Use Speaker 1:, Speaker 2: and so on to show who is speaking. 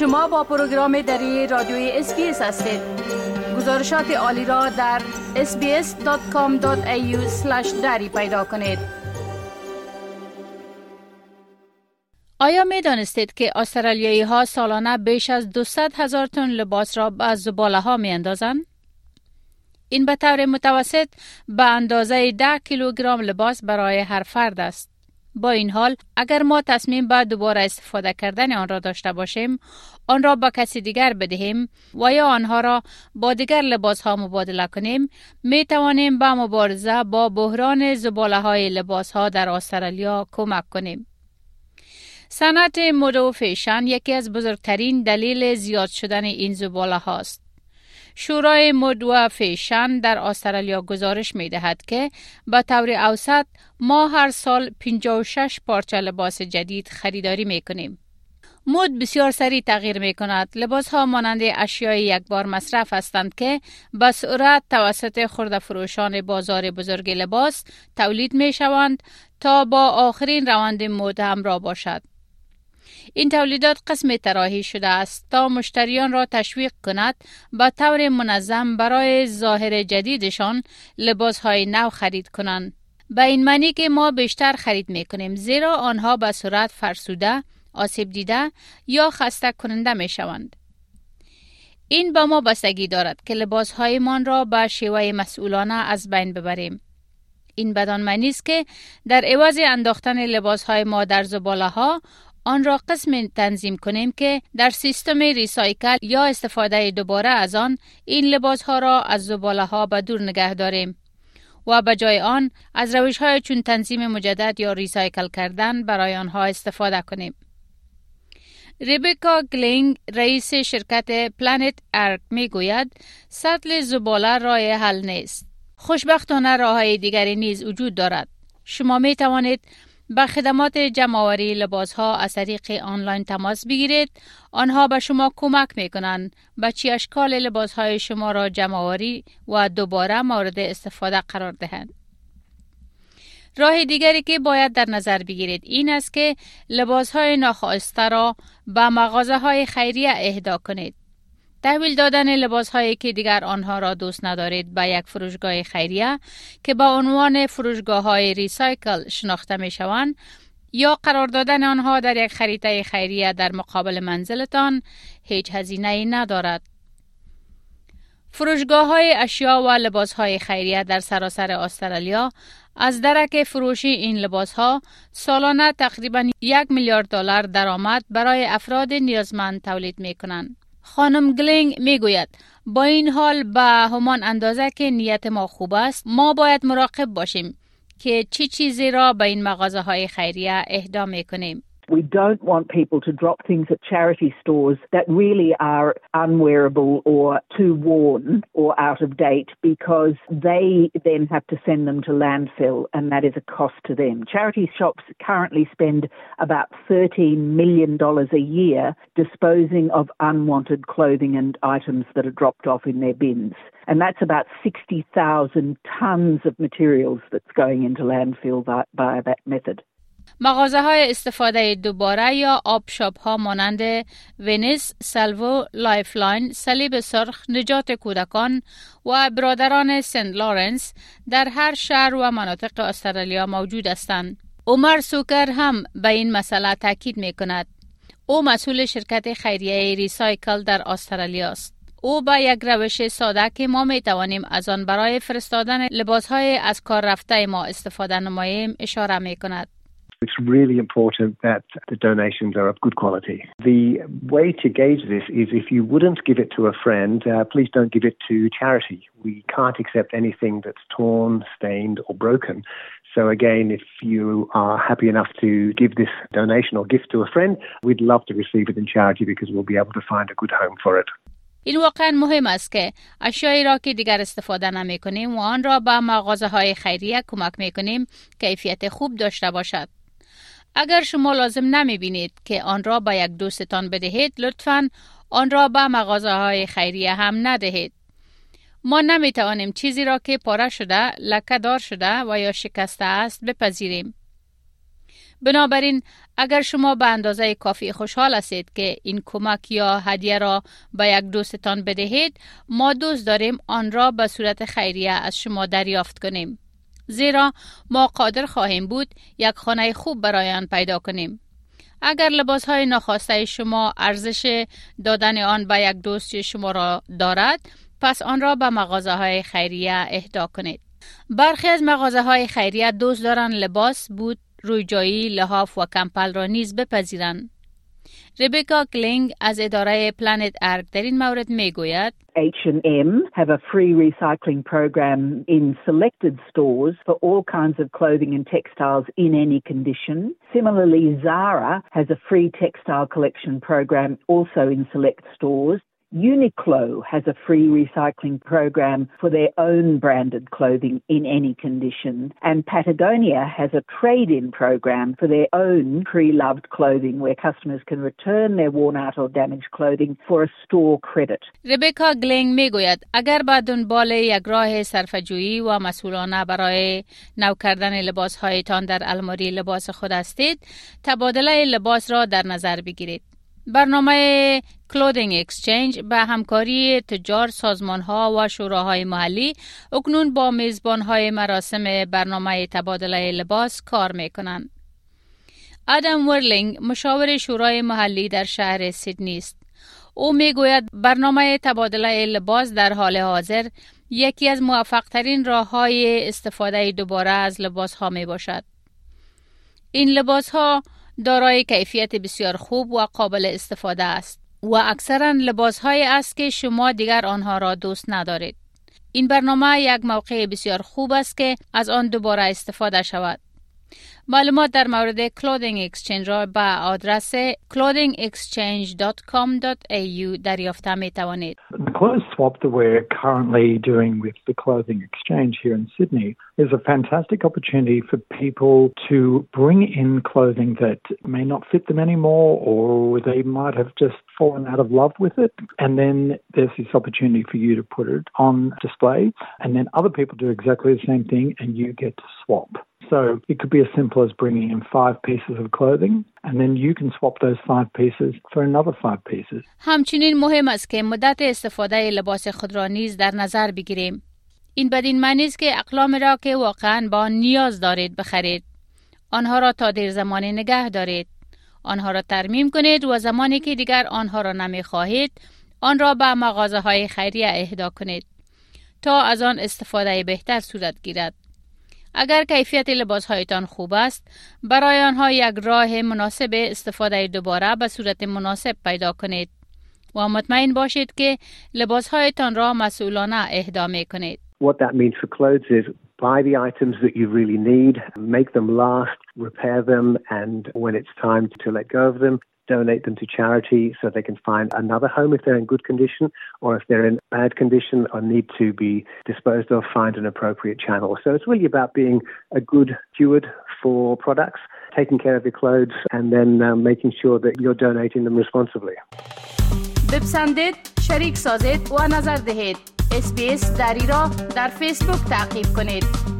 Speaker 1: شما با پروگرام دری رادیوی SBS هستید گزارشات عالی را در sbs.com.au دری پیدا کنید آیا می دانستید که استرالیایی ها سالانه بیش از 200 هزار تن لباس را به زباله ها می اندازند؟ این به طور متوسط به اندازه 10 کیلوگرم لباس برای هر فرد است. با این حال اگر ما تصمیم به دوباره استفاده کردن آن را داشته باشیم آن را به کسی دیگر بدهیم و یا آنها را با دیگر لباس ها مبادله کنیم می توانیم به مبارزه با بحران زباله های لباس ها در استرالیا کمک کنیم. صنعت مد و فیشن یکی از بزرگترین دلیل زیاد شدن این زباله هاست. شورای مد و فیشن در استرالیا گزارش می دهد که به طور اوسط ما هر سال 56 پارچه لباس جدید خریداری می کنیم. مد بسیار سریع تغییر می کند. لباس ها مانند اشیای یک بار مصرف هستند که به سرعت توسط خورده فروشان بازار بزرگ لباس تولید می شوند تا با آخرین روند مد همراه باشد. این تولیدات قسم تراحی شده است تا مشتریان را تشویق کند به طور منظم برای ظاهر جدیدشان لباس های نو خرید کنند. به این معنی که ما بیشتر خرید می کنیم زیرا آنها به صورت فرسوده، آسیب دیده یا خسته کننده می شوند. این به ما بستگی دارد که لباس هایمان را به شیوه مسئولانه از بین ببریم. این بدان معنی است که در عوض انداختن لباس های ما در زباله ها آن را قسم تنظیم کنیم که در سیستم ریسایکل یا استفاده دوباره از آن این لباس ها را از زباله ها به دور نگه داریم و به جای آن از روش های چون تنظیم مجدد یا recycle کردن برای آنها استفاده کنیم. ریبکا گلینگ رئیس شرکت Planet Ark می گوید سطل زباله راه حل نیست. خوشبختانه راه های دیگری نیز وجود دارد. شما می توانید به خدمات جمعآوری لباس ها از طریق آنلاین تماس بگیرید. آنها به شما کمک می کنند به چی اشکال لباس های شما را جمعآوری و دوباره مورد استفاده قرار دهند راه دیگری که باید در نظر بگیرید این است که لباس های ناخواسته را به مغازه های خیریه اهدا کنید. تحویل دادن لباس هایی که دیگر آنها را دوست ندارید به یک فروشگاه خیریه که با عنوان فروشگاه های ریسایکل شناخته می شوند یا قرار دادن آنها در یک خریطه خیریه در مقابل منزلتان هیچ هزینه ندارد. فروشگاه های اشیا و لباس های خیریه در سراسر استرالیا از درک فروشی این لباس ها سالانه تقریبا یک میلیارد دلار درآمد برای افراد نیازمند تولید می کنند. خانم گلینگ می گوید با این حال به همان اندازه که نیت ما خوب است ما باید مراقب باشیم که چی چیزی را به این مغازه های خیریه اهدا می کنیم.
Speaker 2: We don't want people to drop things at charity stores that really are unwearable or too worn or out of date because they then have to send them to landfill and that is a cost to them. Charity shops currently spend about $13 million a year disposing of unwanted clothing and items that are dropped off in their bins. And that's about 60,000 tonnes of materials that's going into landfill by, by that method.
Speaker 1: مغازه های استفاده دوباره یا op shop ها مانند Vinnies، Salvos، Lifeline، صلیب سرخ، نجات کودکان و برادران سنت لارنس در هر شهر و مناطق استرالیا موجود هستند. عمر سوکر هم به این مسئله تاکید می کند. او مسئول شرکت خیریه recycle در استرالیا است. او با یک روش ساده که ما می توانیم از آن برای فرستادن لباس های از کار رفته ما استفاده نماییم اشاره می کند.
Speaker 3: It's really important that the donations are of good quality. The way to gauge this is if you wouldn't give it to a friend, uh, please don't give it to charity. We can't accept anything that's torn, stained, or broken. So, again, if you are happy enough to give this donation or gift to a friend, we'd love to receive it in charity because we'll be able to find a good home for it.
Speaker 1: این واقعا مهم است که اشیایی را که دیگر استفاده نمی کنیم و آن را به مغازه های خیریه کمک می کنیم کیفیت خوب داشته باشد. اگر شما لازم نمی بینید که آن را به یک دوستتان بدهید لطفا آن را به مغازه های خیریه هم ندهید. ما نمی توانیم چیزی را که پاره شده، لکه دار شده و یا شکسته است بپذیریم. بنابراین اگر شما به اندازه کافی خوشحال هستید که این کمک یا هدیه را به یک دوستتان بدهید ما دوست داریم آن را به صورت خیریه از شما دریافت کنیم زیرا ما قادر خواهیم بود یک خانه خوب برای آن پیدا کنیم. اگر لباس های ناخواسته شما ارزش دادن آن به یک دوست شما را دارد پس آن را به مغازه های خیریه اهدا کنید. برخی از مغازه های خیریه دوست دارند لباس بود رویجایی لحاف و کمپل را نیز بپذیرند. ربکا کلینگ از اداره پلانت ارگ در این مورد می گوید
Speaker 2: H&M have a free recycling program in selected stores for all kinds of clothing and textiles in any condition. Similarly, Zara has a free textile collection program also in select stores. Uniqlo has a free recycling program for their own branded clothing in any condition, and Patagonia has a trade in program for their own pre loved clothing where customers can return their worn out or damaged clothing for a store credit.
Speaker 1: ربکا گلینگ میگوید اگر با دنبال یک راه صرفجویی و مسئولانه برای نو کردن لباس هایتان در الماری لباس خود هستید تبادله لباس را در نظر بگیرید برنامه Clothing Exchange به همکاری تجار سازمان ها و شوراهای محلی اکنون با میزبان های مراسم برنامه تبادله لباس کار می کنند. آدم ورلینگ مشاور شورای محلی در شهر سیدنی است. او می‌گوید برنامه تبادله لباس در حال حاضر یکی از موفق ترین راه های استفاده دوباره از لباس ها می باشد. این لباس ها دارای کیفیت بسیار خوب و قابل استفاده است و اکثرا لباس های است که شما دیگر آنها را دوست ندارید. این برنامه یک موقع بسیار خوب است که از آن دوباره استفاده شود. معلومات در مورد کلودینگ اکسچنج را به آدرس clothingexchange.com.au دریافت می توانید.
Speaker 4: The clothes swap that we're currently doing with the clothing exchange here in Sydney is a fantastic opportunity for people to bring in clothing that may not fit them anymore or they might have just fallen out of love with it. And then there's this opportunity for you to put it on display and then other people do exactly the same thing and you get to swap. So it could be as simple as bringing in five pieces of clothing and then you can swap those five pieces for another five pieces.
Speaker 1: همچنین مهم است که مدت استفاده لباس خود را نیز در نظر بگیریم. این بدین معنی است که اقلام را که واقعا با نیاز دارید بخرید. آنها را تا دیر زمانی نگه دارید. آنها را ترمیم کنید و زمانی که دیگر آنها را نمی خواهید آن را به مغازه های خیریه اهدا کنید تا از آن استفاده بهتر صورت گیرد. اگر کیفیت لباس هایتان خوب است برای آنها یک راه مناسب استفاده دوباره به صورت مناسب پیدا کنید و مطمئن باشید که لباس هایتان را مسئولانه اهدا می کنید.
Speaker 3: What that means for clothes is buy the items that you really need, make them last, repair them, and when it's time to let go of them, donate them to charity so they can find another home if they're in good condition, or if they're in bad condition or need to be disposed of, find an appropriate channel. So it's really about being a good steward for products, taking care of your clothes, and then um, making sure that you're donating them responsibly.
Speaker 1: بپسندید، شریک سازید و نظر دهید. اسپیس دری را در فیسبوک تعقیب کنید.